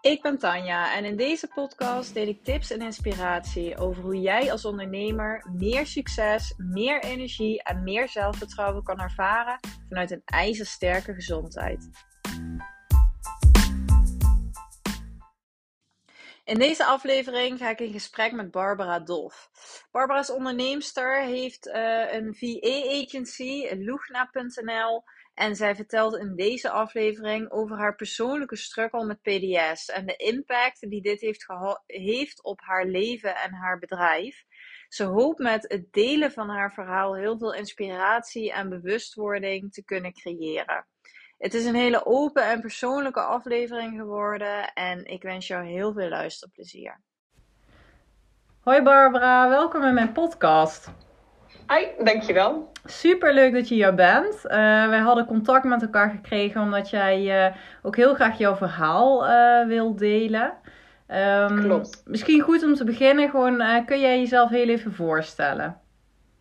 Ik ben Tanja en in deze podcast deel ik tips en inspiratie over hoe jij als ondernemer meer succes, meer energie en meer zelfvertrouwen kan ervaren vanuit een ijzersterke gezondheid. In deze aflevering ga ik in gesprek met Barbara Dolf. Barbara is onderneemster, heeft uh, een VA-agency, Lugna.nl en zij vertelt in deze aflevering over haar persoonlijke struggle met PDS en de impact die dit heeft, heeft op haar leven en haar bedrijf. Ze hoopt met het delen van haar verhaal heel veel inspiratie en bewustwording te kunnen creëren. Het is een hele open en persoonlijke aflevering geworden en ik wens jou heel veel luisterplezier. Hoi Barbara, welkom in mijn podcast. Hi, dankjewel. Super leuk dat je hier bent. Uh, wij hadden contact met elkaar gekregen omdat jij uh, ook heel graag jouw verhaal uh, wilt delen. Um, Klopt. Misschien goed om te beginnen, gewoon kun jij jezelf heel even voorstellen?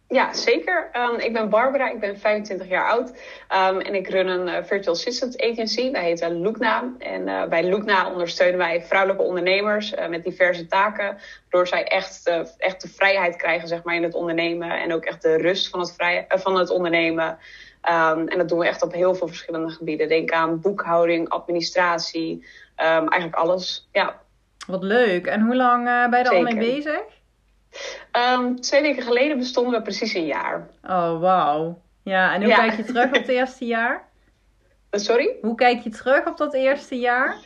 Ja, zeker. Um, ik ben Barbara, ik ben 25 jaar oud um, en ik run een uh, virtual assistant agency. Wij heten Lookna. En uh, bij Lookna ondersteunen wij vrouwelijke ondernemers uh, met diverse taken. Waardoor zij echt, echt de vrijheid krijgen zeg maar, in het ondernemen en ook echt de rust van het, vrij, van het ondernemen. Um, en dat doen we echt op heel veel verschillende gebieden. Denk aan boekhouding, administratie, eigenlijk alles. Ja. Wat leuk. En hoe lang ben je er al mee bezig? Um, twee weken geleden bestonden we precies een jaar. Oh, wauw. Ja, en hoe kijk je terug op het eerste jaar? Sorry? Hoe kijk je terug op dat eerste jaar?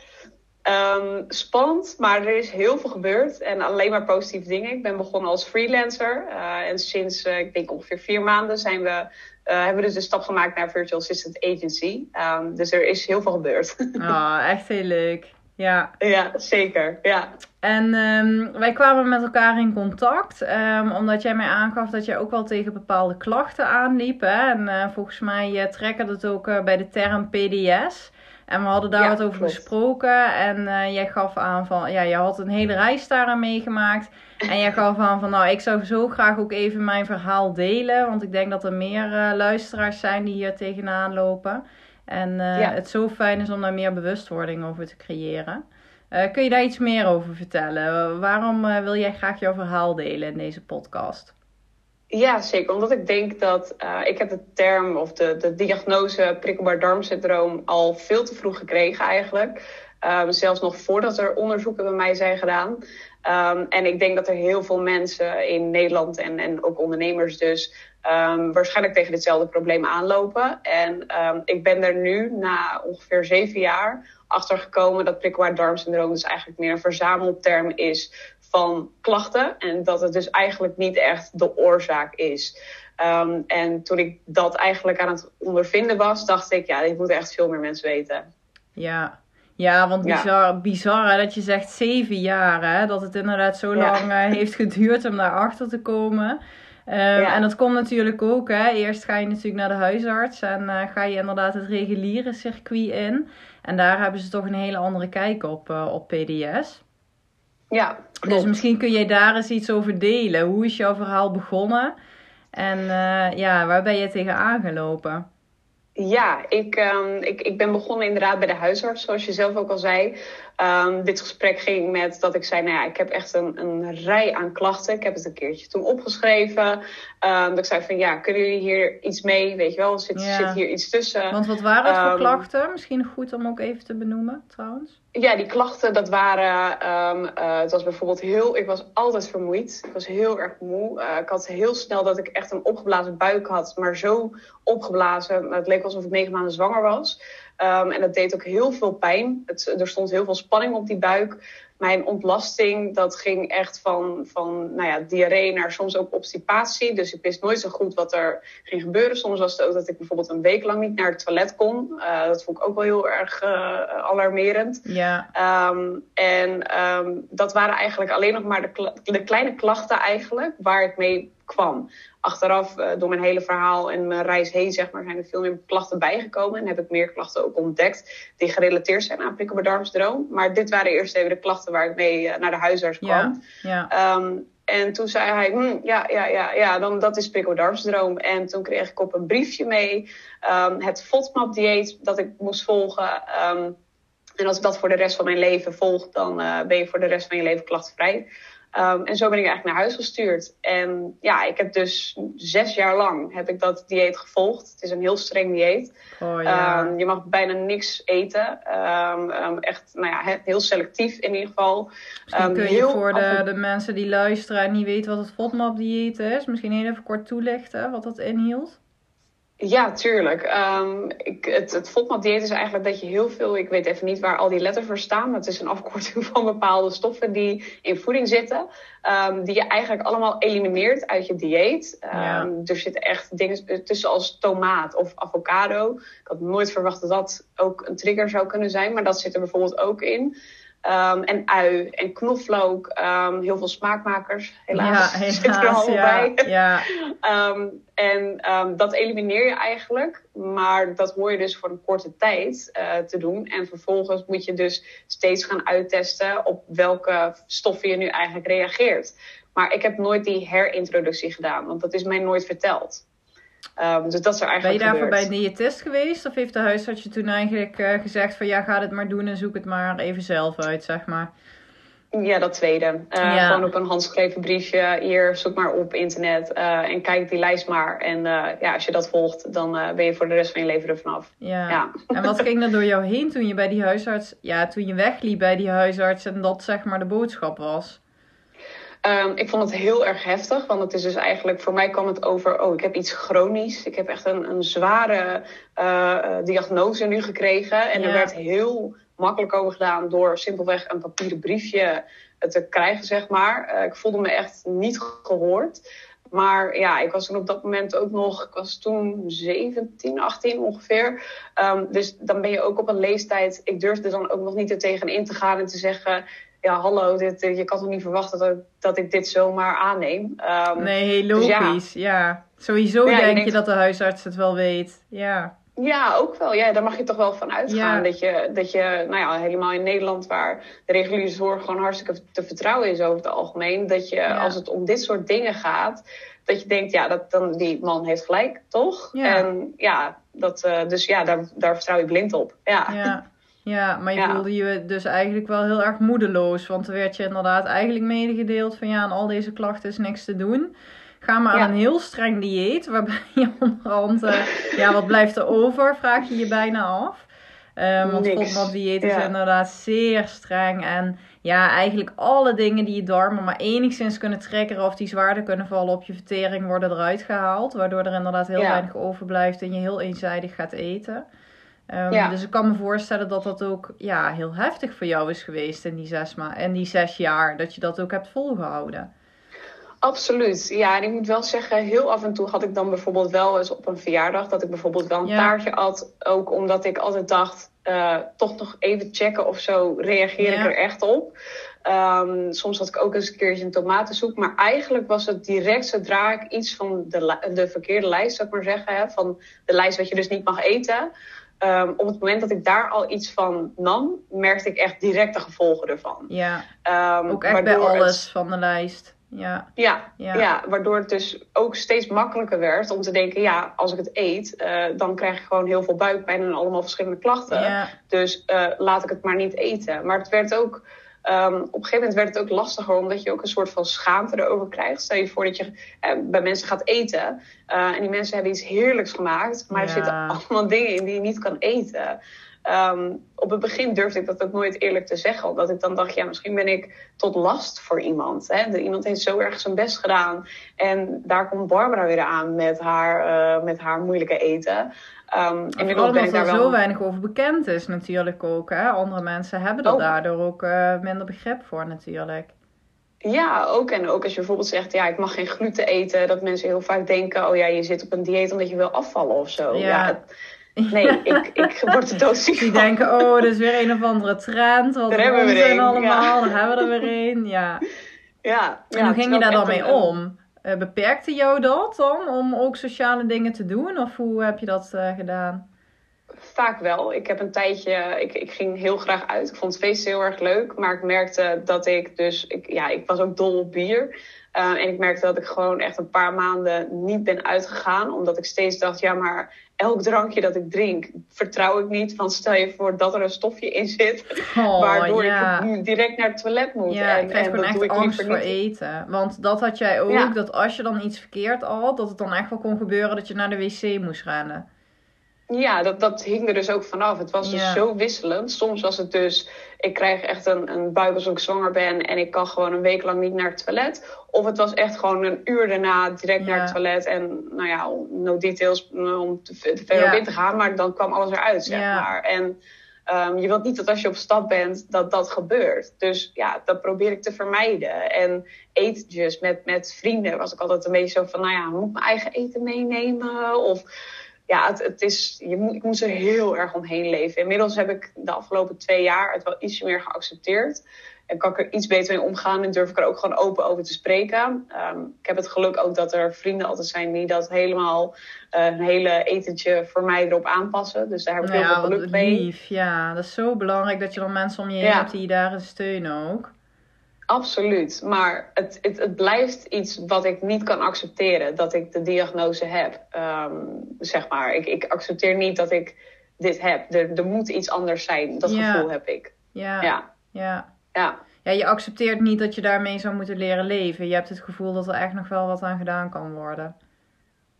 Um, spannend, maar er is heel veel gebeurd en alleen maar positieve dingen. Ik ben begonnen als freelancer uh, en sinds uh, ik denk ongeveer vier maanden zijn we, uh, hebben we dus de stap gemaakt naar Virtual Assistant Agency. Um, dus er is heel veel gebeurd. Oh, echt heel leuk. Ja. Ja, zeker. Ja. En um, wij kwamen met elkaar in contact, um, omdat jij mij aangaf dat jij ook wel tegen bepaalde klachten aanliep. Hè? En uh, volgens mij uh, trekken dat ook uh, bij de term PDS. En we hadden daar ja, wat over klopt. gesproken. En jij gaf aan van, ja, je had een hele reis daaraan meegemaakt. En jij gaf aan van, nou, ik zou zo graag ook even mijn verhaal delen. Want ik denk dat er meer luisteraars zijn die hier tegenaan lopen. En ja. het zo fijn is om daar meer bewustwording over te creëren. Uh, kun je daar iets meer over vertellen? waarom uh, wil jij graag jouw verhaal delen in deze podcast? Ja, zeker. Omdat ik denk dat uh, ik heb de term of de, de diagnose prikkelbaar darmsyndroom al veel te vroeg gekregen eigenlijk. Um, zelfs nog voordat er onderzoeken bij mij zijn gedaan. Um, en ik denk dat er heel veel mensen in Nederland en, en ook ondernemers dus um, waarschijnlijk tegen ditzelfde probleem aanlopen. En ik ben er nu na ongeveer zeven jaar achter gekomen dat prikkelbaar darmsyndroom dus eigenlijk meer een verzamelterm is van klachten. En dat het dus eigenlijk niet echt de oorzaak is. Um, en toen ik dat eigenlijk aan het ondervinden was, dacht ik, ja, dit moeten echt veel meer mensen weten. Ja, ja, want bizar, ja. bizar hè, dat je zegt zeven jaar, hè, dat het inderdaad zo lang ja. heeft geduurd om daarachter te komen. Um, ja. En dat komt natuurlijk ook, hè. Eerst ga je natuurlijk naar de huisarts en uh, ga je inderdaad het reguliere circuit in. En daar hebben ze toch een hele andere kijk op, uh, op PDS. Ja, klopt. Dus misschien kun je daar eens iets over delen. Hoe is jouw verhaal begonnen? En uh, ja, waar ben je tegen aangelopen? Ja, ik, um, ik, ik ben begonnen inderdaad bij de huisarts, zoals je zelf ook al zei. Um, dit gesprek ging met dat ik zei, nou ja, ik heb echt een, een rij aan klachten. Ik heb het een keertje toen opgeschreven. Um, dat ik zei van, ja, kunnen jullie hier iets mee? Weet je wel, zit, ja. zit hier iets tussen? Want wat waren het voor klachten? Misschien goed om ook even te benoemen, trouwens. Ja, die klachten, dat waren, uh, het was bijvoorbeeld heel, ik was altijd vermoeid. Ik was heel erg moe. Uh, ik had heel snel dat ik echt een opgeblazen buik had, maar zo opgeblazen, het leek alsof ik negen maanden zwanger was. Um, en dat deed ook heel veel pijn. Het, er stond heel veel spanning op die buik. Mijn ontlasting, dat ging echt van, van nou ja, diarree naar soms ook obstipatie. Dus ik wist nooit zo goed wat er ging gebeuren. Soms was het ook dat ik bijvoorbeeld een week lang niet naar het toilet kon. Uh, dat vond ik ook wel heel erg uh, alarmerend. Ja. Um, en um, dat waren eigenlijk alleen nog maar de, de kleine klachten eigenlijk waar ik mee kwam achteraf, uh, door mijn hele verhaal en mijn reis heen, zeg maar, zijn er veel meer klachten bijgekomen. En heb ik meer klachten ook ontdekt die gerelateerd zijn aan prikkelbaar darmstroom. Maar dit waren eerst even de klachten waar ik mee uh, naar de huisarts kwam. Ja, ja. Um, en toen zei hij, hm, ja, ja, ja, ja, dan, dat is prikkeldarmstroom. En toen kreeg ik op een briefje mee um, het FODMAP-dieet dat ik moest volgen. Um, En als ik dat voor de rest van mijn leven volg, dan ben je voor de rest van je leven klachtvrij. Um, en zo ben ik eigenlijk naar huis gestuurd. En ja, ik heb dus zes jaar lang heb ik dat dieet gevolgd. Het is een heel streng dieet. Oh, ja. um, je mag bijna niks eten. Um, echt, nou ja, heel selectief in ieder geval. Misschien kun je voor de, de mensen die luisteren en niet weten wat het FODMAP-dieet is, misschien even kort toelichten wat dat inhield. Ja, tuurlijk. Um, ik, het, het FODMAP-dieet is eigenlijk dat je heel veel... Ik weet even niet waar al die letters voor staan. Maar het is een afkorting van bepaalde stoffen die in voeding zitten. Um, die je eigenlijk allemaal elimineert uit je dieet. Um, ja. Er zitten echt dingen tussen als tomaat of avocado. Ik had nooit verwacht dat dat ook een trigger zou kunnen zijn. Maar dat zit er bijvoorbeeld ook in. Um, en ui en knoflook, um, heel veel smaakmakers. Helaas, ja, helaas zit er allemaal ja, bij. Ja. um, en dat elimineer je eigenlijk, maar dat hoor je dus voor een korte tijd uh, te doen. En vervolgens moet je dus steeds gaan uittesten op welke stoffen je nu eigenlijk reageert. Maar ik heb nooit die herintroductie gedaan, want dat is mij nooit verteld. Um, dus dat is er eigenlijk Ben je daarvoor bij een diëtist geweest? Of heeft de huisarts je toen eigenlijk uh, gezegd van ja, ga het maar doen en zoek het maar even zelf uit, zeg maar? Ja, dat tweede. Uh, Ja. Gewoon op een handgeschreven briefje. Hier, zoek maar op internet uh, en kijk die lijst maar. En ja, als je dat volgt, dan ben je voor de rest van je leven er vanaf. Ja. Ja. En wat ging er door jou heen toen je bij die huisarts, ja, toen je wegliep bij die huisarts en dat zeg maar de boodschap was? Um, ik vond het heel erg heftig, want het is dus eigenlijk, voor mij kwam het over, oh, ik heb iets chronisch. Ik heb echt een, een zware uh, diagnose nu gekregen. En Ja. er werd heel makkelijk over gedaan door simpelweg een papieren briefje te krijgen, zeg maar. Uh, ik voelde me echt niet gehoord. Maar ja, ik was toen op dat moment ook nog, ik was toen 17, 18 ongeveer. Um, dus dan ben je ook op een leeftijd, ik durfde dan ook nog niet er tegenin te gaan en te zeggen ja, hallo, dit, je kan toch niet verwachten dat, dat ik dit zomaar aanneem. Um, Nee, dus ja. logisch. ja. Sowieso Ja, denk je denkt- dat de huisarts het wel weet. Ja. Ja, ook wel. Ja, daar mag je toch wel van uitgaan. Ja. Dat, je, dat je, nou ja, helemaal in Nederland, waar de reguliere zorg gewoon hartstikke te vertrouwen is over het algemeen. Dat je, Ja. als het om dit soort dingen gaat, dat je denkt, ja, dat, dan, die man heeft gelijk, toch? Ja. En ja, dat, eh, dus ja, daar, daar vertrouw je blind op. Ja. Ja. Maar je Ja. voelde je dus eigenlijk wel heel erg moedeloos. Want er werd je inderdaad eigenlijk medegedeeld van ja, aan al deze klachten is niks te doen. Ga maar aan een heel streng dieet, waarbij je onderhand, eh, ja, wat blijft er over, vraag je je bijna af. Ehm want. FODMAP dieet is Ja. inderdaad zeer streng. En ja, eigenlijk alle dingen die je darmen maar enigszins kunnen triggeren of die zwaarder kunnen vallen op je vertering worden eruit gehaald. Waardoor er inderdaad heel weinig overblijft en je heel eenzijdig gaat eten. Ehm, Ja. Dus ik kan me voorstellen dat dat ook ja, heel heftig voor jou is geweest in die, zes ma- in die zes jaar. Dat je dat ook hebt volgehouden. Absoluut. Ja, en ik moet wel zeggen, heel af en toe had ik dan bijvoorbeeld wel eens op een verjaardag dat ik bijvoorbeeld wel een Ja. taartje at. Ook omdat ik altijd dacht, eh, toch nog even checken of zo reageer ik er echt op. Ehm, soms had ik ook eens een keertje een tomatensoep. Maar eigenlijk was het direct zodra ik iets van de, de verkeerde lijst, zou ik maar zeggen, hè, van de lijst wat je dus niet mag eten. Ehm, op het moment dat ik daar al iets van nam, merkte ik echt direct de gevolgen ervan. Ja, Ehm, ook echt bij het- alles van de lijst. Ja, ja, Ja. ja. waardoor het dus ook steeds makkelijker werd om te denken, ja, als ik het eet, eh, dan krijg ik gewoon heel veel buikpijn en allemaal verschillende klachten. ja, Dus eh, laat ik het maar niet eten. Maar het werd ook, ehm, op een gegeven moment werd het ook lastiger, omdat je ook een soort van schaamte erover krijgt. Stel je voor dat je eh, bij mensen gaat eten eh, en die mensen hebben iets heerlijks gemaakt, maar er zitten allemaal dingen in die je niet kan eten. Ehm, op het begin durfde ik dat ook nooit eerlijk te zeggen. Omdat ik dan dacht, ja, misschien ben ik tot last voor iemand. Hè? Iemand heeft zo erg zijn best gedaan. En daar komt Barbara weer aan met haar, eh, met haar moeilijke eten. Inmiddels Vooral omdat daar er wel... zo weinig over bekend is natuurlijk ook. Hè? Andere mensen hebben er Oh. daardoor ook eh, minder begrip voor natuurlijk. Ja, ook. En ook als je bijvoorbeeld zegt, ja, ik mag geen gluten eten. Dat mensen heel vaak denken, oh ja, je zit op een dieet omdat je wil afvallen of zo. Ja. Ja, het- nee, ik, ik word er doodziek Die van. denken, oh, dat is weer een of andere trend. Wat Daar hebben we er onzin een, allemaal. Daar hebben we er weer een. Ja. Ja, En ja, hoe ging je daar dan mee een- om? Eh, beperkte jou dat dan om ook sociale dingen te doen? Of hoe heb je dat eh, gedaan? Vaak wel. Ik heb een tijdje, ik, ik ging heel graag uit. Ik vond het feest heel erg leuk. Maar ik merkte dat ik dus, ik, ja, ik was ook dol op bier. Uh, en ik merkte dat ik gewoon echt een paar maanden niet ben uitgegaan. Omdat ik steeds dacht, ja, maar elk drankje dat ik drink, vertrouw ik niet. Van stel je voor dat er een stofje in zit, Oh, waardoor ja. ik direct naar het toilet moet. Ja, en, ik krijg en gewoon dat echt angst voor niet. eten. Want dat had jij ook, Ja. dat als je dan iets verkeerd had, dat het dan echt wel kon gebeuren dat je naar de wc moest rennen. Ja, dat, dat hing er dus ook vanaf. Het was dus zo wisselend. Soms was het dus, ik krijg echt een, een buik als ik zwanger ben en ik kan gewoon een week lang niet naar het toilet. Of het was echt gewoon een uur daarna direct naar het toilet. En nou ja, no details mm, om te, te ver op in te gaan, maar dan kwam alles eruit, zeg maar. En ehm, je wilt niet dat als je op stap bent, dat dat gebeurt. Dus ja, dat probeer ik te vermijden. En etentjes met, met vrienden was ik altijd een beetje zo van, nou ja, moet ik mijn eigen eten meenemen? Of ja, het, het is, je moet, ik moest er heel erg omheen leven. Inmiddels heb ik de afgelopen twee jaar het wel iets meer geaccepteerd. En kan ik er iets beter mee omgaan en durf ik er ook gewoon open over te spreken. Ehm, ik heb het geluk ook dat er vrienden altijd zijn die dat helemaal, eh, een hele etentje voor mij erop aanpassen. Dus daar heb ik Nou heel ja, veel geluk mee. Ja, dat is zo belangrijk dat je dan mensen om je heen Ja. hebt die je daarin steunen ook. Absoluut, maar het, het, het blijft iets wat ik niet kan accepteren, dat ik de diagnose heb. Ehm, zeg maar, ik, ik accepteer niet dat ik dit heb. Er, er moet iets anders zijn, dat Ja. gevoel heb ik. Ja, ja. Ja, ja. ja. Ja, je accepteert niet dat je daarmee zou moeten leren leven. Je hebt het gevoel dat er echt nog wel wat aan gedaan kan worden.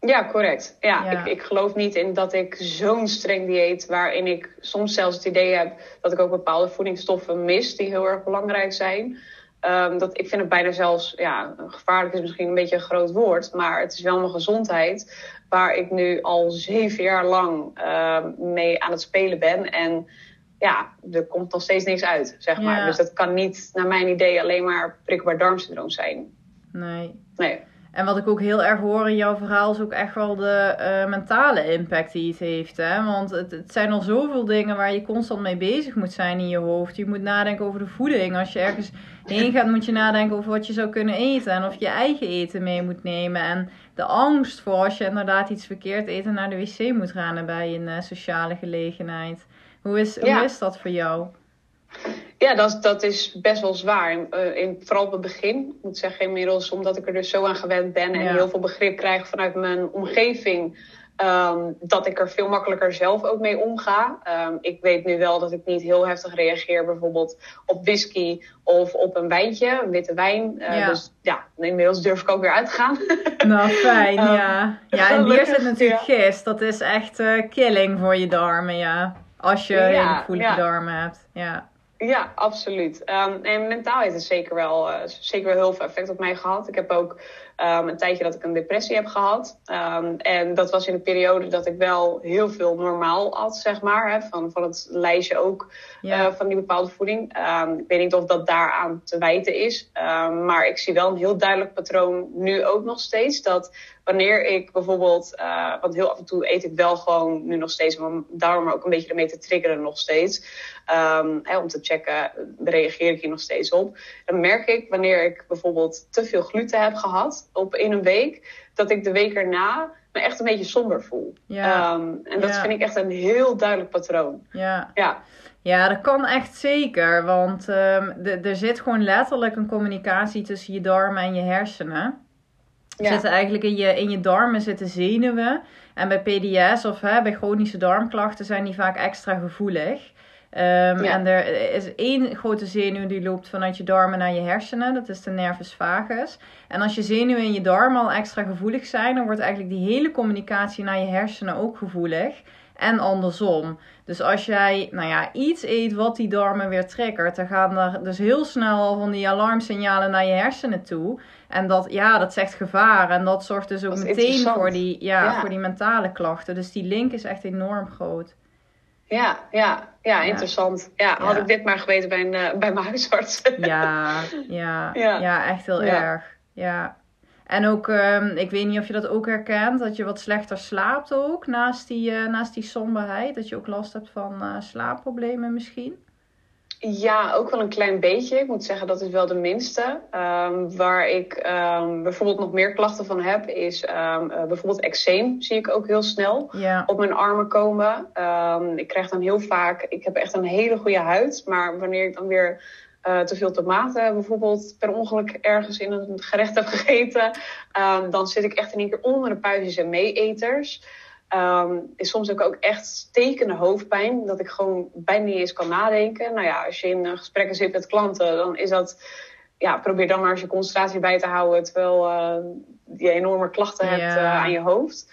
Ja, correct. Ja, Ja. Ik, ik geloof niet in dat ik zo'n streng dieet, waarin ik soms zelfs het idee heb dat ik ook bepaalde voedingsstoffen mis die heel erg belangrijk zijn. Ehm, dat, ik vind het bijna zelfs, ja, gevaarlijk is misschien een beetje een groot woord, maar het is wel mijn gezondheid waar ik nu al zeven jaar lang ehm, mee aan het spelen ben. En ja, er komt nog steeds niks uit, zeg maar. Ja. Dus dat kan niet, naar mijn idee, alleen maar prikkelbaar darmsyndroom zijn. Nee. Nee. En wat ik ook heel erg hoor in jouw verhaal is ook echt wel de eh, mentale impact die het heeft. Hè? Want het, het zijn al zoveel dingen waar je constant mee bezig moet zijn in je hoofd. Je moet nadenken over de voeding. Als je ergens heen gaat, moet je nadenken over wat je zou kunnen eten. En of je je eigen eten mee moet nemen. En de angst voor als je inderdaad iets verkeerd eet en naar de wc moet rennen bij een eh, sociale gelegenheid. Hoe is, Ja. hoe is dat voor jou? Ja, dat, dat is best wel zwaar. In, eh, in, vooral op het begin. Ik moet zeggen, inmiddels, omdat ik er dus zo aan gewend ben en Ja. heel veel begrip krijg vanuit mijn omgeving, ehm, dat ik er veel makkelijker zelf ook mee omga. Ehm, ik weet nu wel dat ik niet heel heftig reageer, bijvoorbeeld op whisky of op een wijntje, een witte wijn. Eh, Ja. Dus ja, inmiddels durf ik ook weer uit te gaan. Nou, fijn, Ehm, ja. Ja, en hier zit natuurlijk ja. gist. Dat is echt eh, killing voor je darmen, ja. Als je Ja, gevoelige ja. darmen hebt, ja. Ja, absoluut. Ehm, en mentaal heeft het zeker wel, eh, zeker wel heel veel effect op mij gehad. Ik heb ook ehm, een tijdje dat ik een depressie heb gehad. Ehm, en dat was in een periode dat ik wel heel veel normaal at, zeg maar. Hè, van, van het lijstje ook Ja, eh, van die bepaalde voeding. Ik weet niet of dat daaraan te wijten is. Maar ik zie wel een heel duidelijk patroon nu ook nog steeds. Dat wanneer ik bijvoorbeeld, eh, want heel af en toe eet ik wel gewoon nu nog steeds, maar daarom ook een beetje ermee te triggeren nog steeds. Ehm, hè, om te checken, reageer ik hier nog steeds op. Dan merk ik wanneer ik bijvoorbeeld te veel gluten heb gehad op in een week, dat ik de week erna me echt een beetje somber voel. ja, Ehm, en dat Ja. vind ik echt een heel duidelijk patroon. ja. Ja, Ja, dat kan echt zeker. Want ehm, er zit gewoon letterlijk een communicatie tussen je darmen en je hersenen. Ja. zitten eigenlijk in je, in je darmen zitten zenuwen. En bij PDS of hè, bij chronische darmklachten zijn die vaak extra gevoelig. Ehm, Ja. En er is één grote zenuw die loopt vanuit je darmen naar je hersenen. Dat is de nervus vagus. En als je zenuwen in je darmen al extra gevoelig zijn, dan wordt eigenlijk die hele communicatie naar je hersenen ook gevoelig. En andersom. Dus als jij nou ja, iets eet wat die darmen weer triggert, dan gaan er dus heel snel al van die alarmsignalen naar je hersenen toe. En dat, ja, dat zegt gevaar. En dat zorgt dus ook meteen voor die, ja, Ja. voor die mentale klachten. Dus die link is echt enorm groot. Ja, ja, ja, interessant. Ja, had ik dit maar geweten bij, een, eh, bij mijn huisarts. Ja, ja, ja. Echt heel erg. Ja. En ook, ehm, ik weet niet of je dat ook herkent, dat je wat slechter slaapt ook naast die, eh, naast die somberheid. Dat je ook last hebt van eh, slaapproblemen misschien. Ja, ook wel een klein beetje. Ik moet zeggen, dat is wel de minste. Ehm, waar ik ehm, bijvoorbeeld nog meer klachten van heb, is ehm, eh, bijvoorbeeld eczeem. Zie ik ook heel snel Ja, op mijn armen komen. Ik krijg dan heel vaak, ik heb echt een hele goede huid. Maar wanneer ik dan weer eh, te veel tomaten bijvoorbeeld per ongeluk ergens in een gerecht heb gegeten, dan zit ik echt in één keer onder de puistjes en meeeters. Um, is soms ook, ook echt stekende hoofdpijn. Dat ik gewoon bijna niet eens kan nadenken. Nou ja, als je in gesprekken zit met klanten, dan is dat. Ja, probeer dan maar eens je concentratie bij te houden. Terwijl uh, je enorme klachten hebt uh, aan je hoofd.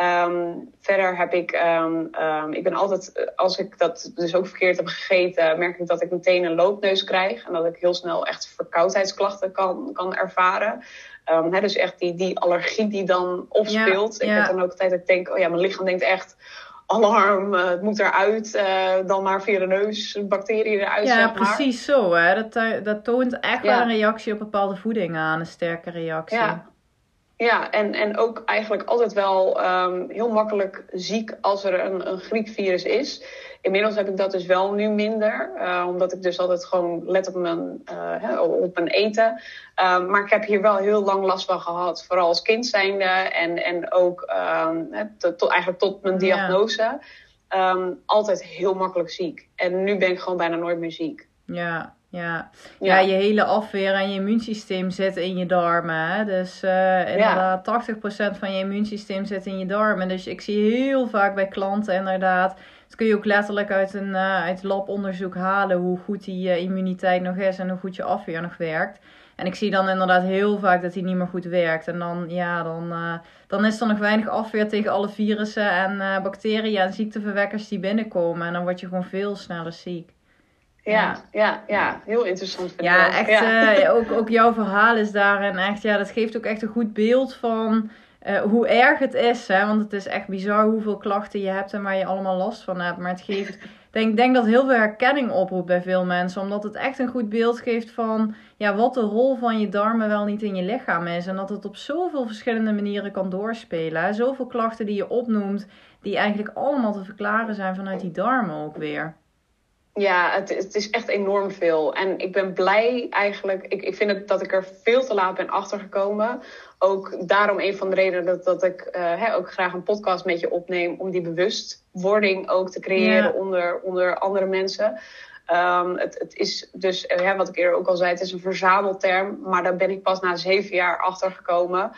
Um, verder heb ik, um, um, ik ben altijd, als ik dat dus ook verkeerd heb gegeten, merk ik dat ik meteen een loopneus krijg. En dat ik heel snel echt verkoudheidsklachten kan, kan ervaren. Um, dus echt die, die allergie die dan opspeelt. Ja. Ik heb dan ook tijd dat ik denk, oh ja, mijn lichaam denkt echt, alarm, uh, het moet eruit, uh, dan maar via de neus bacteriën eruit. Ja, precies zo. Hè? Dat, dat toont echt wel een reactie op bepaalde voeding aan, een sterke reactie. Ja. Ja, en, en ook eigenlijk altijd wel um, heel makkelijk ziek als er een, een griepvirus is. Inmiddels heb ik dat dus wel nu minder, uh, omdat ik dus altijd gewoon let op mijn, uh, op mijn eten. Um, maar ik heb hier wel heel lang last van gehad, vooral als kind zijnde en, en ook um, tot, tot, eigenlijk tot mijn diagnose. Ja. altijd heel makkelijk ziek. En nu ben ik gewoon bijna nooit meer ziek. Ja, ja. ja. je hele afweer en je immuunsysteem zit in je darmen. Hè? Dus uh, inderdaad, ja. 80% van je immuunsysteem zit in je darmen. Dus ik zie heel vaak bij klanten inderdaad. Dat kun je ook letterlijk uit een uh, uit labonderzoek halen hoe goed die uh, immuniteit nog is en hoe goed je afweer nog werkt. En ik zie dan inderdaad heel vaak dat die niet meer goed werkt. En dan, ja, dan, dan is er nog weinig afweer tegen alle virussen en bacteriën en ziekteverwekkers die binnenkomen. En dan word je gewoon veel sneller ziek. Ja, ja, ja, heel interessant. Ja, echt. Ja. Uh, ook, ook jouw verhaal is daarin echt, ja, dat geeft ook echt een goed beeld van uh, hoe erg het is. Hè? Want het is echt bizar hoeveel klachten je hebt en waar je allemaal last van hebt. Maar het geeft, denk, denk dat heel veel herkenning oproept bij veel mensen. Omdat het echt een goed beeld geeft van ja, wat de rol van je darmen wel niet in je lichaam is. En dat het op zoveel verschillende manieren kan doorspelen. Hè? Zoveel klachten die je opnoemt, die eigenlijk allemaal te verklaren zijn vanuit die darmen ook weer. Ja, het, het, is echt enorm veel. En ik ben blij eigenlijk. Ik, ik vind het dat ik er veel te laat ben achtergekomen. Ook daarom een van de redenen dat, dat ik uh, ook graag een podcast met je opneem. Om die bewustwording ook te creëren ja. onder, onder andere mensen. Um, het, het, is dus, uh, wat ik eerder ook al zei, het is een verzamelterm. Maar daar ben ik pas na zeven jaar achter gekomen.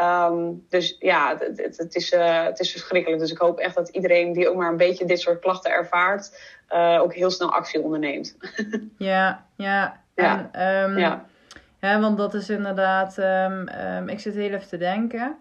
Um, dus ja, het, het, het is, uh, het is verschrikkelijk. Dus ik hoop echt dat iedereen die ook maar een beetje dit soort klachten ervaart, uh, ook heel snel actie onderneemt. ja, ja. En, ja. Um, ja. ja. want dat is inderdaad, um, ik zit heel even te denken.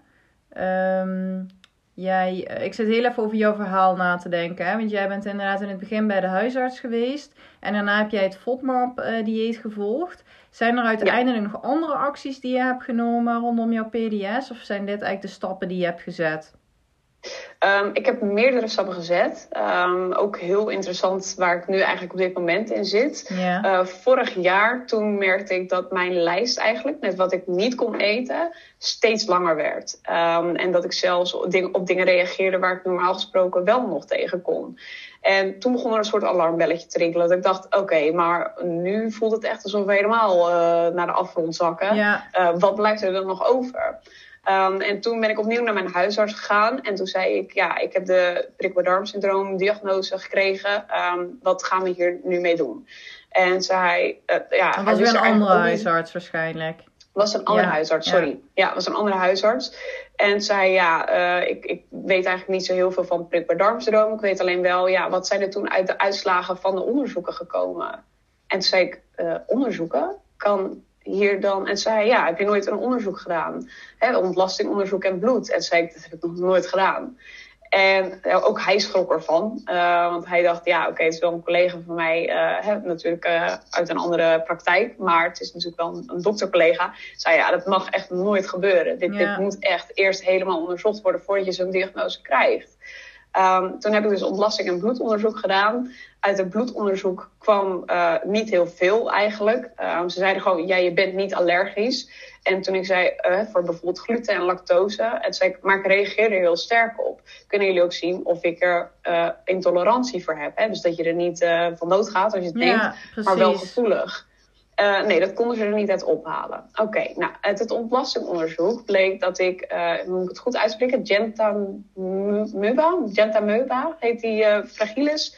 Jij, ik zit heel even over jouw verhaal na te denken. Hè? Want jij bent inderdaad in het begin bij de huisarts geweest. En daarna heb jij het FODMAP-dieet uh, gevolgd. Zijn er uiteindelijk ja. nog andere acties die je hebt genomen rondom jouw PDS? Of zijn dit eigenlijk de stappen die je hebt gezet? Um, ik heb meerdere stappen gezet. Um, ook heel interessant waar ik nu eigenlijk op dit moment in zit. Yeah. Uh, vorig jaar toen merkte ik dat mijn lijst eigenlijk met wat ik niet kon eten steeds langer werd. Um, en dat ik zelfs op, ding, op dingen reageerde waar ik normaal gesproken wel nog tegen kon. En toen begon er een soort alarmbelletje te rinkelen. Dat ik dacht, oké, okay, maar nu voelt het echt alsof we helemaal uh, naar de afgrond zakken. Yeah. Uh, wat blijft er dan nog over? Um, en toen ben ik opnieuw naar mijn huisarts gegaan. En toen zei ik, ja, ik heb de prikkeldarmsyndroom diagnose gekregen. Um, wat gaan we hier nu mee doen? En zij, uh, ja... Dat was weer een andere huisarts waarschijnlijk. Was een andere ja, huisarts, sorry. Ja. ja, was een andere huisarts. En zei, ja, uh, ik, ik weet eigenlijk niet zo heel veel van prikkeldarmsyndroom. Ik weet alleen wel, ja, wat zijn er toen uit de uitslagen van de onderzoeken gekomen? En toen zei ik, uh, onderzoeken? Kan hier dan. En zei: Ja, heb je nooit een onderzoek gedaan? Hè, ontlastingonderzoek en bloed. En zei ik: Dat heb ik nog nooit gedaan. En ja, ook hij schrok ervan. Uh, want hij dacht: Ja, oké, okay, het is wel een collega van mij. Uh, hè, natuurlijk uh, uit een andere praktijk. Maar het is natuurlijk wel een, een doktercollega. Zei: Ja, dat mag echt nooit gebeuren. Dit, ja. dit moet echt eerst helemaal onderzocht worden voordat je zo'n diagnose krijgt. Um, toen heb ik dus ontlasting en bloedonderzoek gedaan. Uit het bloedonderzoek kwam uh, niet heel veel eigenlijk. Um, ze zeiden gewoon, ja, je bent niet allergisch. En toen ik zei, uh, voor bijvoorbeeld gluten en lactose, en zei ik, maar ik reageerde er heel sterk op. Kunnen jullie ook zien of ik er intolerantie voor heb? Hè? Dus dat je er niet van dood gaat als je het ja, denkt, maar wel gevoelig. Nee, dat konden ze er niet uit ophalen. Oké, okay, nou, uit het ontlastingonderzoek bleek dat ik, moet ik het goed uitspreken, Gentamuba, Gentamuba heet die fragilis.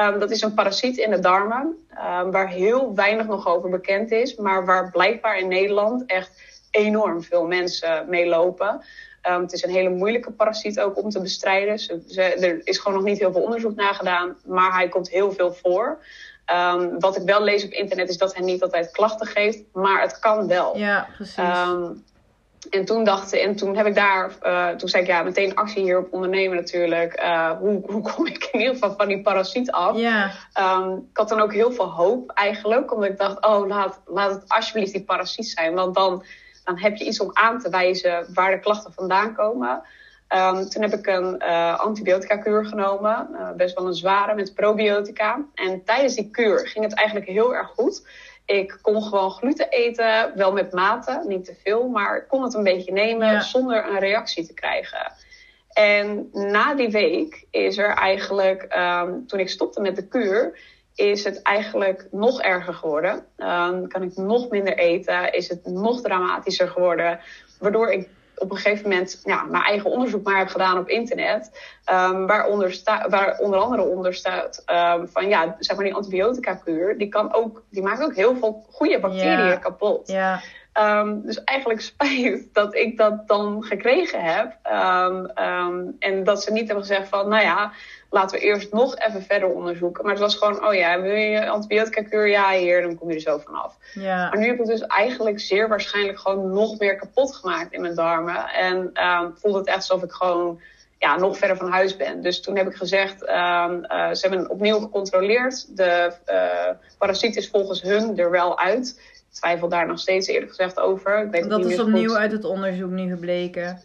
Um, dat is een parasiet in de darmen, um, waar heel weinig nog over bekend is, maar waar blijkbaar in Nederland echt enorm veel mensen mee lopen. Um, het is een hele moeilijke parasiet ook om te bestrijden. Ze, er is gewoon nog niet heel veel onderzoek naar gedaan, maar hij komt heel veel voor. Um, wat ik wel lees op internet is dat hij niet altijd klachten geeft, maar het kan wel. Ja, precies. Um, en toen dacht en toen heb ik daar, uh, toen zei ik ja, meteen actie hierop ondernemen natuurlijk. Uh, hoe, hoe kom ik in ieder geval van die parasiet af? Ja. Um, ik had dan ook heel veel hoop eigenlijk, omdat ik dacht, oh laat, laat het alsjeblieft die parasiet zijn. Want dan, dan heb je iets om aan te wijzen waar de klachten vandaan komen. Um, toen heb ik een uh, antibiotica-kuur genomen, uh, best wel een zware met probiotica. En tijdens die kuur ging het eigenlijk heel erg goed. Ik kon gewoon gluten eten, wel met mate, niet te veel, maar ik kon het een beetje nemen zonder een reactie te krijgen. En na die week is er eigenlijk, um, toen ik stopte met de kuur, is het eigenlijk nog erger geworden. Um, kan ik nog minder eten, is het nog dramatischer geworden. Waardoor ik op een gegeven moment ja, mijn eigen onderzoek maar heb gedaan op internet. Um, waaronder sta, waar onder andere onder staat um, van ja, zeg maar die antibiotica kuur, die, kan ook, die maakt ook heel veel goede bacteriën kapot. Ja. Um, dus eigenlijk spijt dat ik dat dan gekregen heb. en dat ze niet hebben gezegd van, nou ja, laten we eerst nog even verder onderzoeken. Maar het was gewoon, oh ja, wil je antibiotica kuur? Ja, hier, dan kom je er zo vanaf. Ja. Maar nu heb ik dus eigenlijk zeer waarschijnlijk gewoon nog meer kapot gemaakt in mijn darmen. En um, voelde het echt alsof ik gewoon ja, nog verder van huis ben. Dus toen heb ik gezegd, um, uh, ze hebben opnieuw gecontroleerd. De uh, parasiet is volgens hun er wel uit. Ik twijfel daar nog steeds eerlijk gezegd over. Ik weet dat is opnieuw uit het onderzoek nu gebleken.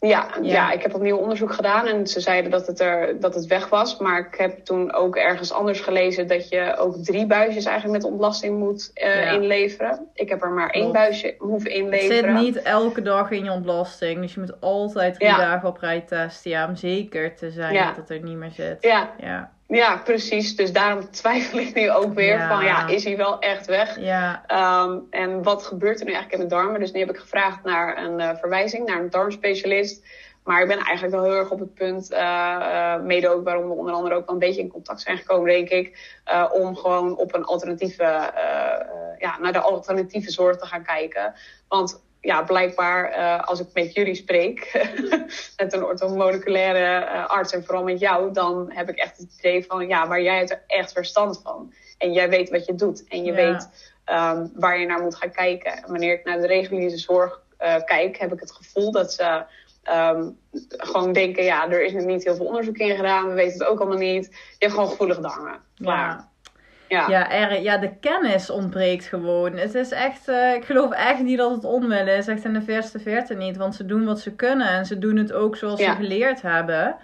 Ja, ja, ik heb opnieuw onderzoek gedaan en ze zeiden dat het, er, dat het weg was. Maar ik heb toen ook ergens anders gelezen dat je ook drie buisjes eigenlijk met ontlasting moet uh, inleveren. Ik heb er maar één buisje hoeven inleveren. Het zit niet elke dag in je ontlasting, dus je moet altijd drie dagen op rij testen. Ja, om zeker te zijn dat het er niet meer zit. Ja. Ja. Precies. Dus daarom twijfel ik nu ook weer van, ja, is hij wel echt weg? Ja. Um, en wat gebeurt er nu eigenlijk in de darmen? Dus nu heb ik gevraagd naar een uh, verwijzing, naar een darmspecialist. Maar ik ben eigenlijk wel heel erg op het punt, uh, uh, mede ook waarom we onder andere ook wel een beetje in contact zijn gekomen, denk ik, uh, om gewoon op een alternatieve, ja, naar de alternatieve zorg te gaan kijken. Want ja, blijkbaar uh, als ik met jullie spreek, met een orthomoleculaire uh, arts en vooral met jou, dan heb ik echt het idee van ja, maar jij hebt er echt verstand van. En jij weet wat je doet. En je ja. weet um, waar je naar moet gaan kijken. En wanneer ik naar de reguliere zorg uh, kijk, heb ik het gevoel dat ze um, gewoon denken, ja, er is nog niet heel veel onderzoek in gedaan, we weten het ook allemaal niet. Je hebt gewoon gevoelig darmen. Ja. Ja. Ja, er, ja, de kennis ontbreekt gewoon. Het is echt, uh, ik geloof echt niet dat het onwillen is. Echt in de verste verte niet. Want ze doen wat ze kunnen en ze doen het ook zoals ja. ze geleerd hebben.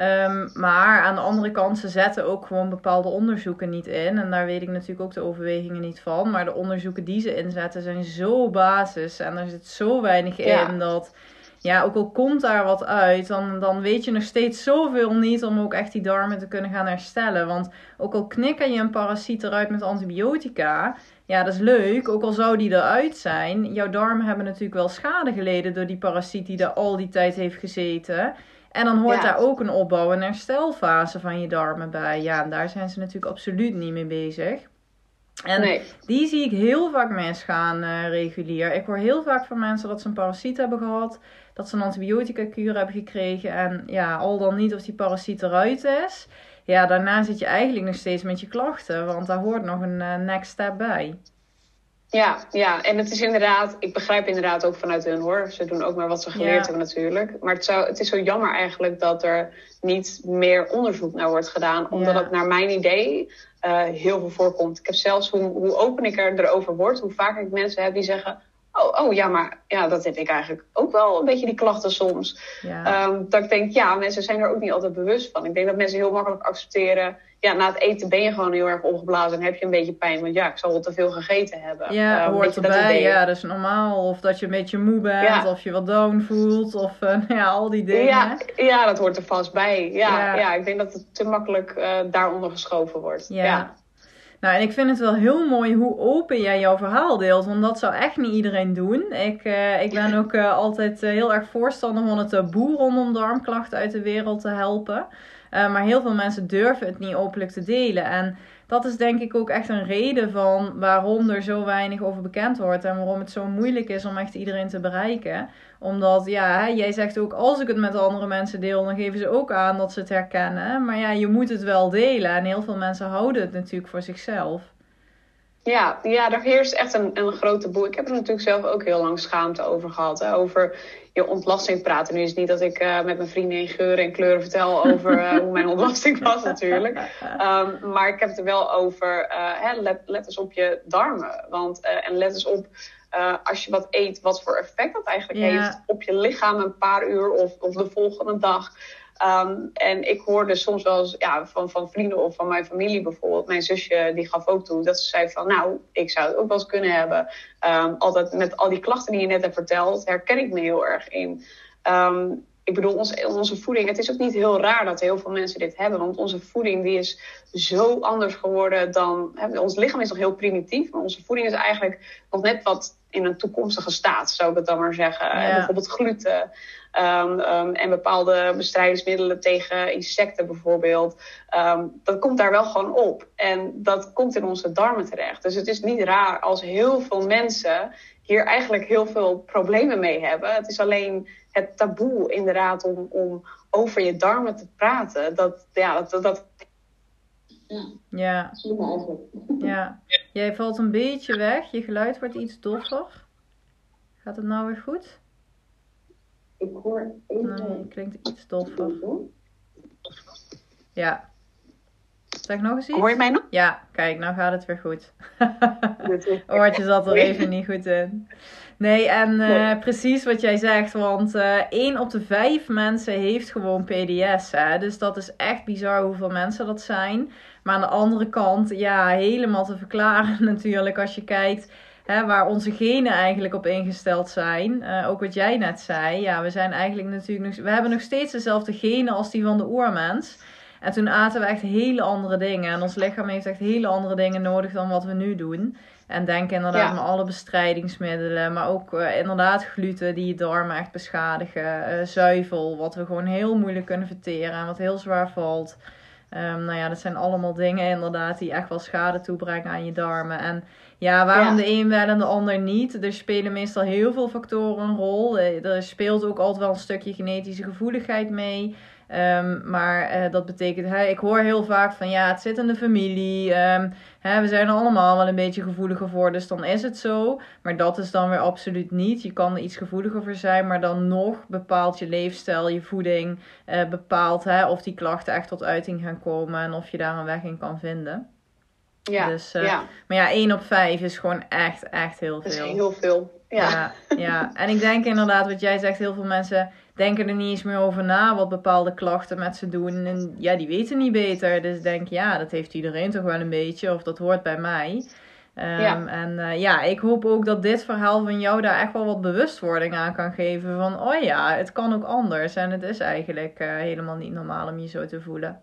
Um, maar aan de andere kant, ze zetten ook gewoon bepaalde onderzoeken niet in. En daar weet ik natuurlijk ook de overwegingen niet van. Maar de onderzoeken die ze inzetten zijn zo basis. En er zit zo weinig ja. in dat ja, ook al komt daar wat uit, dan, dan weet je nog steeds zoveel niet om ook echt die darmen te kunnen gaan herstellen. Want ook al knikken je een parasiet eruit met antibiotica, ja, dat is leuk. Ook al zou die eruit zijn, jouw darmen hebben natuurlijk wel schade geleden door die parasiet die er al die tijd heeft gezeten. En dan hoort ja. daar ook een opbouw- en herstelfase van je darmen bij. Ja, en daar zijn ze natuurlijk absoluut niet mee bezig. En nee. die zie ik heel vaak misgaan uh, regulier. Ik hoor heel vaak van mensen dat ze een parasiet hebben gehad, dat ze een antibiotica kuur hebben gekregen en ja, al dan niet of die parasiet eruit is. Ja, daarna zit je eigenlijk nog steeds met je klachten, want daar hoort nog een uh, next step bij. Ja, ja, en het is inderdaad, ik begrijp inderdaad ook vanuit hun hoor. Ze doen ook maar wat ze geleerd ja. hebben natuurlijk. Maar het, zou, het is zo jammer eigenlijk dat er niet meer onderzoek naar wordt gedaan. Omdat ja. het naar mijn idee uh, heel veel voorkomt. Ik heb zelfs, hoe, hoe open ik er erover word, hoe vaker ik mensen heb die zeggen... Oh, oh ja, maar ja, dat heb ik eigenlijk ook wel een beetje die klachten soms. Ja. Um, dat ik denk, ja, mensen zijn er ook niet altijd bewust van. Ik denk dat mensen heel makkelijk accepteren ja, na het eten ben je gewoon heel erg opgeblazen en heb je een beetje pijn. Want ja, ik zal wel te veel gegeten hebben. Ja, uh, hoort erbij. Ja, dat is normaal. Of dat je een beetje moe bent. Ja. Of je wat down voelt. Of uh, ja, al die dingen. Ja, ja, dat hoort er vast bij. Ja, ja. ja ik denk dat het te makkelijk uh, daaronder geschoven wordt. Ja. Nou, en ik vind het wel heel mooi hoe open jij jouw verhaal deelt. Want dat zou echt niet iedereen doen. Ik, uh, ik ben ook uh, altijd uh, heel erg voorstander van het taboe rondom darmklachten uit de wereld te helpen. Maar heel veel mensen durven het niet openlijk te delen. En dat is denk ik ook echt een reden van waarom er zo weinig over bekend wordt. En waarom het zo moeilijk is om echt iedereen te bereiken. Omdat, ja, jij zegt ook, als ik het met andere mensen deel, dan geven ze ook aan dat ze het herkennen. Maar ja, je moet het wel delen. En heel veel mensen houden het natuurlijk voor zichzelf. Ja, ja, er heerst echt een, een grote boel. Ik heb er natuurlijk zelf ook heel lang schaamte over gehad. Hè, over je ontlasting praten. Nu is het niet dat ik uh, met mijn vrienden in geuren en kleuren vertel over uh, hoe mijn ontlasting was natuurlijk. Um, maar ik heb het er wel over, uh, hè, let, let eens op je darmen. Want, en let eens op als je wat eet, wat voor effect dat eigenlijk ja. heeft op je lichaam een paar uur of, of de volgende dag. Um, en ik hoorde soms wel eens ja, van, van vrienden of van mijn familie bijvoorbeeld. Mijn zusje die gaf ook toe dat ze zei van nou, ik zou het ook wel eens kunnen hebben. Um, altijd met al die klachten die je net hebt verteld, herken ik me heel erg in. Um, ik bedoel, onze, onze voeding, het is ook niet heel raar dat heel veel mensen dit hebben. Want onze voeding die is zo anders geworden dan. Hè, ons lichaam is nog heel primitief, maar onze voeding is eigenlijk nog net wat in een toekomstige staat, zou ik het dan maar zeggen. Ja. Bijvoorbeeld gluten. Um, um, en bepaalde bestrijdingsmiddelen tegen insecten bijvoorbeeld. Um, dat komt daar wel gewoon op. En dat komt in onze darmen terecht. Dus het is niet raar als heel veel mensen hier eigenlijk heel veel problemen mee hebben. Het is alleen het taboe inderdaad om, om over je darmen te praten. Dat, ja, dat, dat ja. Ja. Jij valt een beetje weg. Je geluid wordt iets doffer. Gaat het nou weer goed? Ik hoor even... Nee, klinkt iets doffer. Ja. Zeg nog eens iets. Hoor je mij nog? Ja, kijk, nou gaat het weer goed. Oortje zat er even niet goed in. Nee, en uh, precies wat jij zegt, want uh, 1 op de 5 mensen heeft gewoon PDS. Hè? Dus dat is echt bizar hoeveel mensen dat zijn. Maar aan de andere kant, ja, helemaal te verklaren natuurlijk als je kijkt hè, waar onze genen eigenlijk op ingesteld zijn. Uh, ook wat jij net zei, ja, we zijn eigenlijk natuurlijk nog, we hebben nog steeds dezelfde genen als die van de oermens. En toen aten we echt hele andere dingen. En ons lichaam heeft echt hele andere dingen nodig dan wat we nu doen. En denk inderdaad ja. aan alle bestrijdingsmiddelen. Maar ook uh, inderdaad gluten die je darmen echt beschadigen. Uh, zuivel, wat we gewoon heel moeilijk kunnen verteren. En wat heel zwaar valt. Um, nou ja, dat zijn allemaal dingen inderdaad die echt wel schade toebrengen aan je darmen. En ja, waarom ja. de een wel en de ander niet? Er spelen meestal heel veel factoren een rol. Er speelt ook altijd wel een stukje genetische gevoeligheid mee. Um, maar uh, dat betekent, hè, ik hoor heel vaak van ja, het zit in de familie. Um, hè, we zijn er allemaal wel een beetje gevoeliger voor, dus dan is het zo. Maar dat is dan weer absoluut niet. Je kan er iets gevoeliger voor zijn, maar dan nog bepaalt je leefstijl, je voeding, uh, bepaalt hè, of die klachten echt tot uiting gaan komen en of je daar een weg in kan vinden. Ja, dus, uh, ja. Maar ja, 1 op 5 is gewoon echt, echt heel veel. Dat is heel veel. Ja. ja. Ja, en ik denk inderdaad, wat jij zegt, heel veel mensen denken er niet eens meer over na wat bepaalde klachten met ze doen. En ja, die weten niet beter. Dus denk, ja, dat heeft iedereen toch wel een beetje, of dat hoort bij mij. Um, ja. En uh, ja, ik hoop ook dat dit verhaal van jou daar echt wel wat bewustwording aan kan geven. Van, oh ja, het kan ook anders. En het is eigenlijk uh, helemaal niet normaal om je zo te voelen.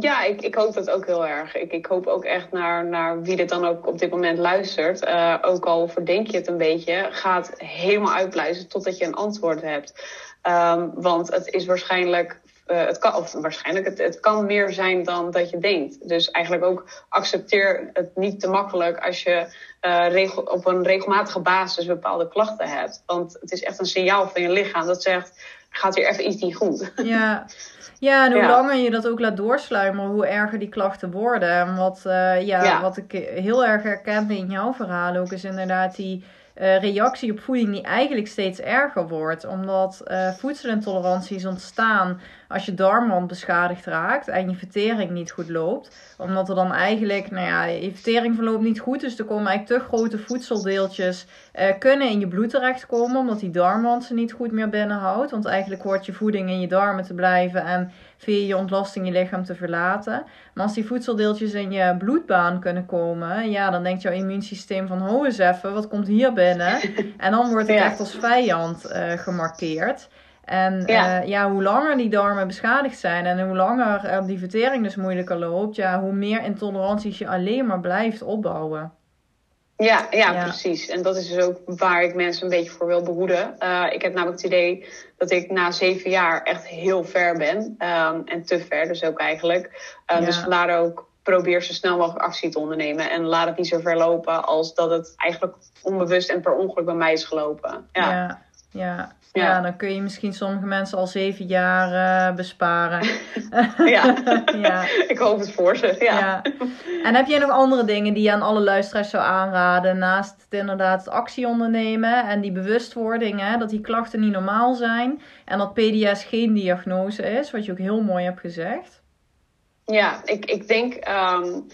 Ja, ik, ik hoop dat ook heel erg. Ik, ik hoop ook echt naar, naar wie dit dan ook op dit moment luistert. Uh, ook al verdenk je het een beetje, gaat helemaal uitpluizen totdat je een antwoord hebt. Um, want het is waarschijnlijk uh, het kan, of waarschijnlijk, het, het kan meer zijn dan dat je denkt. Dus eigenlijk ook accepteer het niet te makkelijk als je uh, regel, op een regelmatige basis bepaalde klachten hebt. Want het is echt een signaal van je lichaam dat zegt, gaat hier even iets niet goed. Ja, ja en hoe ja. langer je dat ook laat doorsluimeren, hoe erger die klachten worden. En wat, uh, ja, ja, wat ik heel erg herkende in jouw verhaal ook, is inderdaad die uh, reactie op voeding die eigenlijk steeds erger wordt. Omdat uh, voedselintoleranties ontstaan als je darmwand beschadigd raakt en je vertering niet goed loopt. Omdat er dan eigenlijk, nou ja, je vertering verloopt niet goed. Dus er komen eigenlijk te grote voedseldeeltjes uh, kunnen in je bloed terechtkomen. Omdat die darmwand ze niet goed meer binnenhoudt. Want eigenlijk hoort je voeding in je darmen te blijven en via je ontlasting je lichaam te verlaten. Maar als die voedseldeeltjes in je bloedbaan kunnen komen, ja, dan denkt jouw immuunsysteem van, ho eens even, wat komt hier binnen? En dan wordt het echt als vijand uh, gemarkeerd. En ja. Uh, ja. hoe langer die darmen beschadigd zijn en hoe langer uh, die vertering dus moeilijker loopt, ja, hoe meer intoleranties je alleen maar blijft opbouwen. Ja, ja, ja, precies. En dat is dus ook waar ik mensen een beetje voor wil behoeden. Uh, ik heb namelijk het idee dat ik na zeven jaar echt heel ver ben. Um, en te ver dus ook eigenlijk. Uh, ja. Dus vandaar ook probeer zo snel mogelijk actie te ondernemen. En laat het niet zo verlopen als dat het eigenlijk onbewust en per ongeluk bij mij is gelopen. Ja, ja, ja. ja. dan kun je misschien sommige mensen al zeven jaar uh, besparen. ja. ja, ik hoop het voor ze. Ja. ja. En heb jij nog andere dingen die je aan alle luisteraars zou aanraden? Naast het inderdaad actie ondernemen en die bewustwording, hè, dat die klachten niet normaal zijn. En dat PDS geen diagnose is, wat je ook heel mooi hebt gezegd. Ja, ik, ik denk um,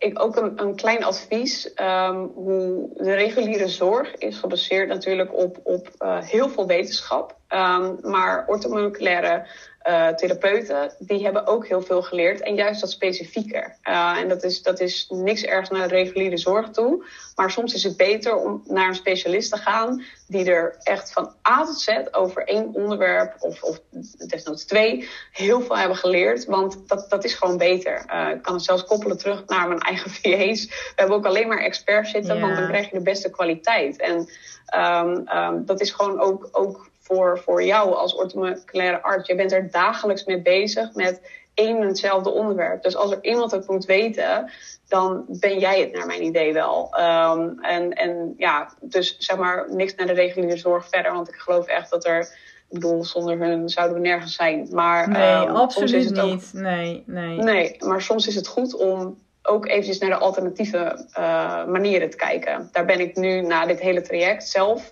ik ook een, een klein advies. Um, hoe de reguliere zorg is gebaseerd natuurlijk op, op uh, heel veel wetenschap. Um, maar orthomoleculaire uh, therapeuten, die hebben ook heel veel geleerd. En juist dat specifieker. Uh, en dat is, dat is niks ergs naar de reguliere zorg toe. Maar soms is het beter om naar een specialist te gaan. Die er echt van A tot Z over één onderwerp, of, of desnoods twee, heel veel hebben geleerd. Want dat, dat is gewoon beter. Uh, ik kan het zelfs koppelen terug naar mijn eigen VA's. We hebben ook alleen maar experts zitten, want dan krijg je de beste kwaliteit. En um, um, dat is gewoon ook, ook voor, voor jou als orthomoleculaire arts. Je bent er dagelijks mee bezig met één en hetzelfde onderwerp. Dus als er iemand het moet weten, dan ben jij het naar mijn idee wel. Um, en, en ja, dus zeg maar niks naar de reguliere zorg verder. Want ik geloof echt dat er. Ik bedoel, zonder hun zouden we nergens zijn. Maar, nee, um, absoluut soms is het niet. Ook, nee, nee. Nee, maar soms is het goed om ook eventjes naar de alternatieve uh, manieren te kijken. Daar ben ik nu na dit hele traject zelf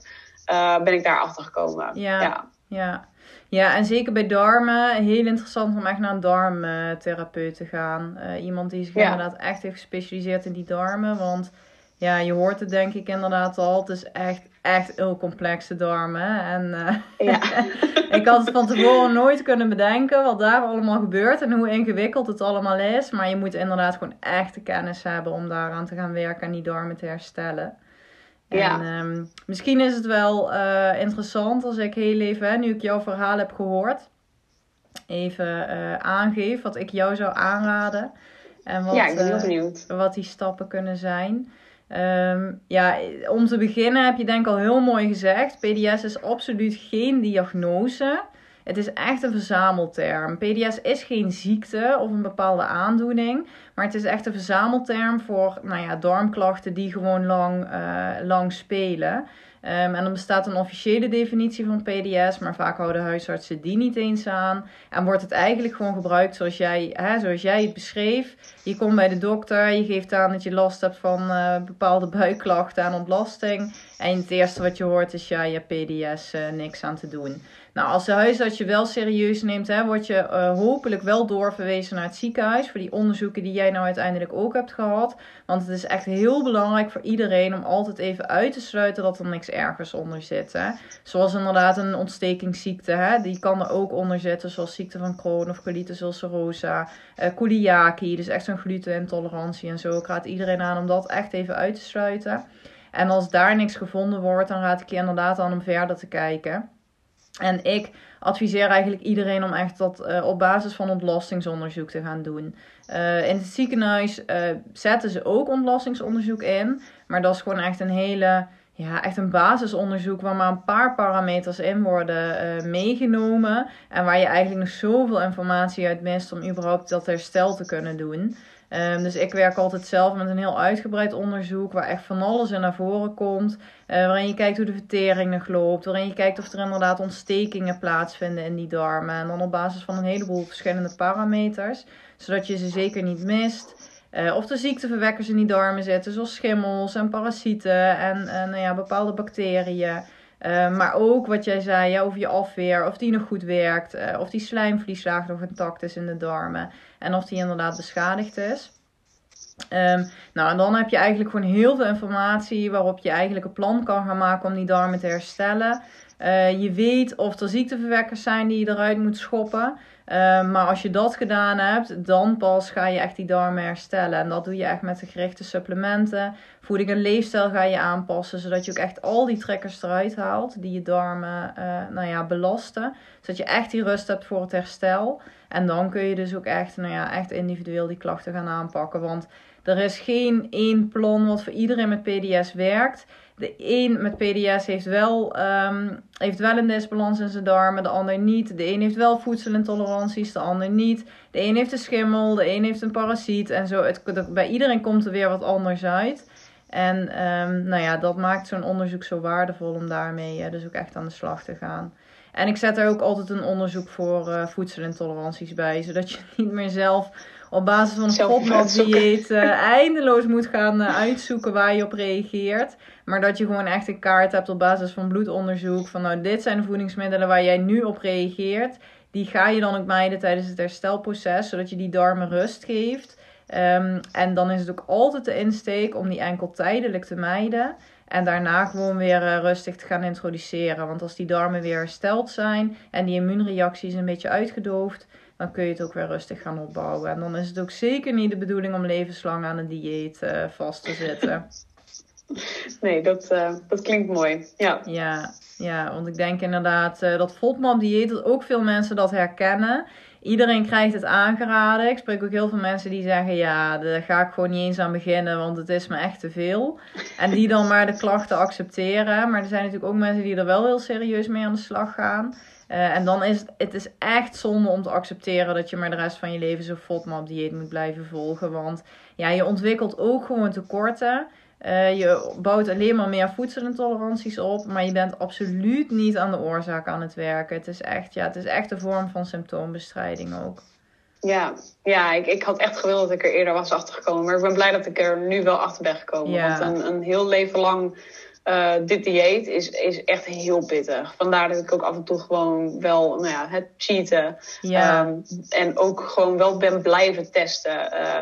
uh, ben ik daar achter gekomen. Ja, ja. ja. Ja, en zeker bij darmen, heel interessant om echt naar een darmtherapeut te gaan. Uh, iemand die zich ja. inderdaad echt heeft gespecialiseerd in die darmen. Want ja, je hoort het denk ik inderdaad al. Het is echt, echt heel complexe darmen. En uh, ja. ik had het van tevoren nooit kunnen bedenken wat daar allemaal gebeurt en hoe ingewikkeld het allemaal is. Maar je moet inderdaad gewoon echt de kennis hebben om daaraan te gaan werken en die darmen te herstellen. Ja. En um, misschien is het wel uh, interessant als ik heel even, hè, nu ik jouw verhaal heb gehoord, even uh, aangeef wat ik jou zou aanraden. En wat, ja, ik ben heel benieuwd. Uh, wat die stappen kunnen zijn. Um, ja, om te beginnen heb je denk ik al heel mooi gezegd. PDS is absoluut geen diagnose. Het is echt een verzamelterm. PDS is geen ziekte of een bepaalde aandoening, maar het is echt een verzamelterm voor nou ja, darmklachten die gewoon lang, uh, lang spelen. Um, en dan bestaat een officiële definitie van PDS, maar vaak houden huisartsen die niet eens aan. En wordt het eigenlijk gewoon gebruikt zoals jij, hè, zoals jij het beschreef. Je komt bij de dokter, je geeft aan dat je last hebt van uh, bepaalde buikklachten en ontlasting. En het eerste wat je hoort is, ja, je PDS, uh, niks aan te doen. Nou, als de huisarts je wel serieus neemt, hè, word je uh, hopelijk wel doorverwezen naar het ziekenhuis. Voor die onderzoeken die jij nou uiteindelijk ook hebt gehad. Want het is echt heel belangrijk voor iedereen om altijd even uit te sluiten dat er niks ergers onder zit. Hè. Zoals inderdaad een ontstekingsziekte, hè, die kan er ook onder zitten. Zoals ziekte van Crohn of colitis ulcerosa. Uh, dus echt zo'n glutenintolerantie en zo. Ik raad iedereen aan om dat echt even uit te sluiten. En als daar niks gevonden wordt, dan raad ik je inderdaad aan om verder te kijken. En ik adviseer eigenlijk iedereen om echt dat uh, op basis van ontlastingsonderzoek te gaan doen. Uh, in het ziekenhuis uh, zetten ze ook ontlastingsonderzoek in. Maar dat is gewoon echt een hele, ja, echt een basisonderzoek waar maar een paar parameters in worden meegenomen. En waar je eigenlijk nog zoveel informatie uit mist om überhaupt dat herstel te kunnen doen. Um, dus ik werk altijd zelf met een heel uitgebreid onderzoek waar echt van alles in naar voren komt. Uh, waarin je kijkt hoe de vertering nog loopt. Waarin je kijkt of er inderdaad ontstekingen plaatsvinden in die darmen. En dan op basis van een heleboel verschillende parameters. Zodat je ze zeker niet mist. Uh, of de ziekteverwekkers in die darmen zitten, zoals schimmels en parasieten en, en nou ja, bepaalde bacteriën. Uh, maar ook wat jij zei ja, over je afweer, of die nog goed werkt, uh, of die slijmvlieslaag nog intact is in de darmen en of die inderdaad beschadigd is. Um, nou, en dan heb je eigenlijk gewoon heel veel informatie waarop je eigenlijk een plan kan gaan maken om die darmen te herstellen. Uh, je weet of er ziekteverwekkers zijn die je eruit moet schoppen. Uh, maar als je dat gedaan hebt, dan pas ga je echt die darmen herstellen. En dat doe je echt met de gerichte supplementen. Voeding en leefstijl ga je aanpassen, zodat je ook echt al die trekkers eruit haalt die je darmen uh, nou ja, belasten. Zodat je echt die rust hebt voor het herstel. En dan kun je dus ook echt, nou ja, echt individueel die klachten gaan aanpakken. Want Er is geen één plan wat voor iedereen met PDS werkt. De een met PDS heeft wel, ehm, heeft wel een disbalans in zijn darmen, de ander niet. De een heeft wel voedselintoleranties, de ander niet. De een heeft een schimmel, de een heeft een parasiet. En zo, het, bij iedereen komt er weer wat anders uit. En um, nou ja, dat maakt zo'n onderzoek zo waardevol om daarmee uh, dus ook echt aan de slag te gaan. En ik zet er ook altijd een onderzoek voor uh, voedselintoleranties bij, zodat je niet meer zelf op basis van een FODMAP-dieet uh, eindeloos moet gaan uitzoeken waar je op reageert. Maar dat je gewoon echt een kaart hebt op basis van bloedonderzoek. Van nou, dit zijn de voedingsmiddelen waar jij nu op reageert. Die ga je dan ook mijden tijdens het herstelproces, zodat je die darmen rust geeft. Um, en dan is het ook altijd de insteek om die enkel tijdelijk te mijden. En daarna gewoon weer uh, rustig te gaan introduceren. Want als die darmen weer hersteld zijn en die immuunreactie is een beetje uitgedoofd, dan kun je het ook weer rustig gaan opbouwen. En dan is het ook zeker niet de bedoeling om levenslang aan een dieet uh, vast te zitten. Nee, dat, uh, dat klinkt mooi. Ja. ja, ja, want ik denk inderdaad uh, dat FODMAP-dieet, dat ook veel mensen dat herkennen. Iedereen krijgt het aangeraden. Ik spreek ook heel veel mensen die zeggen: Ja, daar ga ik gewoon niet eens aan beginnen, want het is me echt te veel. En die dan maar de klachten accepteren. Maar er zijn natuurlijk ook mensen die er wel heel serieus mee aan de slag gaan. Uh, en dan is het, is echt zonde om te accepteren dat je maar de rest van je leven zo FODMAP dieet moet blijven volgen. Want ja, je ontwikkelt ook gewoon tekorten. Uh, je bouwt alleen maar meer voedselintoleranties op, maar je bent absoluut niet aan de oorzaak aan het werken. Het is echt, ja, het is echt een vorm van symptoombestrijding ook. Ja, ja ik, ik had echt gewild dat ik er eerder was achtergekomen. Maar ik ben blij dat ik er nu wel achter ben gekomen. Ja. Want een, een heel leven lang uh, dit dieet is, is echt heel pittig. Vandaar dat ik ook af en toe gewoon wel nou ja, het cheaten. Ja. Um, en ook gewoon wel ben blijven testen. Uh,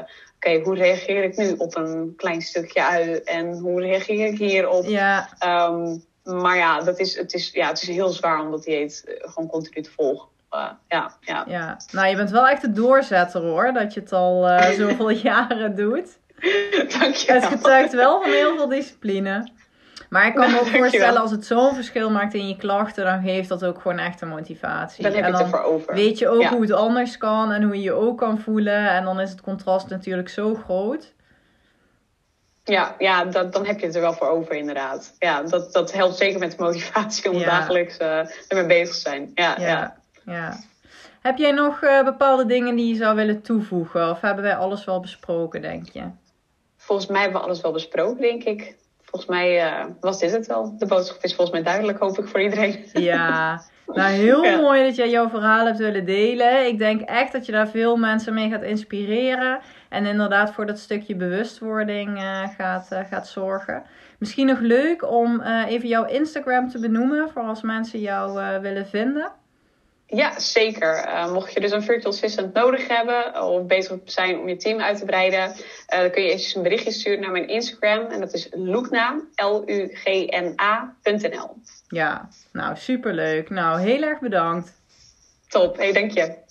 Hoe reageer ik nu op een klein stukje ui? En hoe reageer ik hierop? Ja. Um, maar ja, dat is, het, is, ja, het is heel zwaar om dat dieet gewoon continu te volgen. Uh, ja, ja. ja, nou je bent wel echt de doorzetter hoor, dat je het al uh, zoveel jaren doet. Dank je Het getuigt wel van heel veel discipline. Maar ik kan me ook voorstellen, als het zo'n verschil maakt in je klachten, dan geeft dat ook gewoon echt een motivatie. Dan heb en dan het ervoor over. Weet je ook ja. hoe het anders kan en hoe je je ook kan voelen. En dan is het contrast natuurlijk zo groot. Ja, ja dat, dan heb je het er wel voor over, inderdaad. Ja, dat, dat helpt zeker met de motivatie om ja. dagelijks uh, ermee bezig te zijn. Ja, ja. ja. ja. Heb jij nog uh, bepaalde dingen die je zou willen toevoegen? Of hebben wij alles wel besproken, denk je? Volgens mij hebben we alles wel besproken, denk ik volgens mij uh, was dit het wel. De boodschap is volgens mij duidelijk, hoop ik, voor iedereen. Ja, nou heel ja. mooi dat jij jouw verhaal hebt willen delen. Ik denk echt dat je daar veel mensen mee gaat inspireren. En inderdaad voor dat stukje bewustwording uh, gaat, uh, gaat zorgen. Misschien nog leuk om even jouw Instagram te benoemen voor als mensen jou willen vinden. Ja, zeker. Uh, mocht je dus een virtual assistant nodig hebben of bezig zijn om je team uit te breiden, uh, dan kun je eventjes een berichtje sturen naar mijn Instagram. En dat is lugna, L-U-G-N-A.nl. Ja, nou superleuk. Nou, heel erg bedankt. Top, hey, dank je.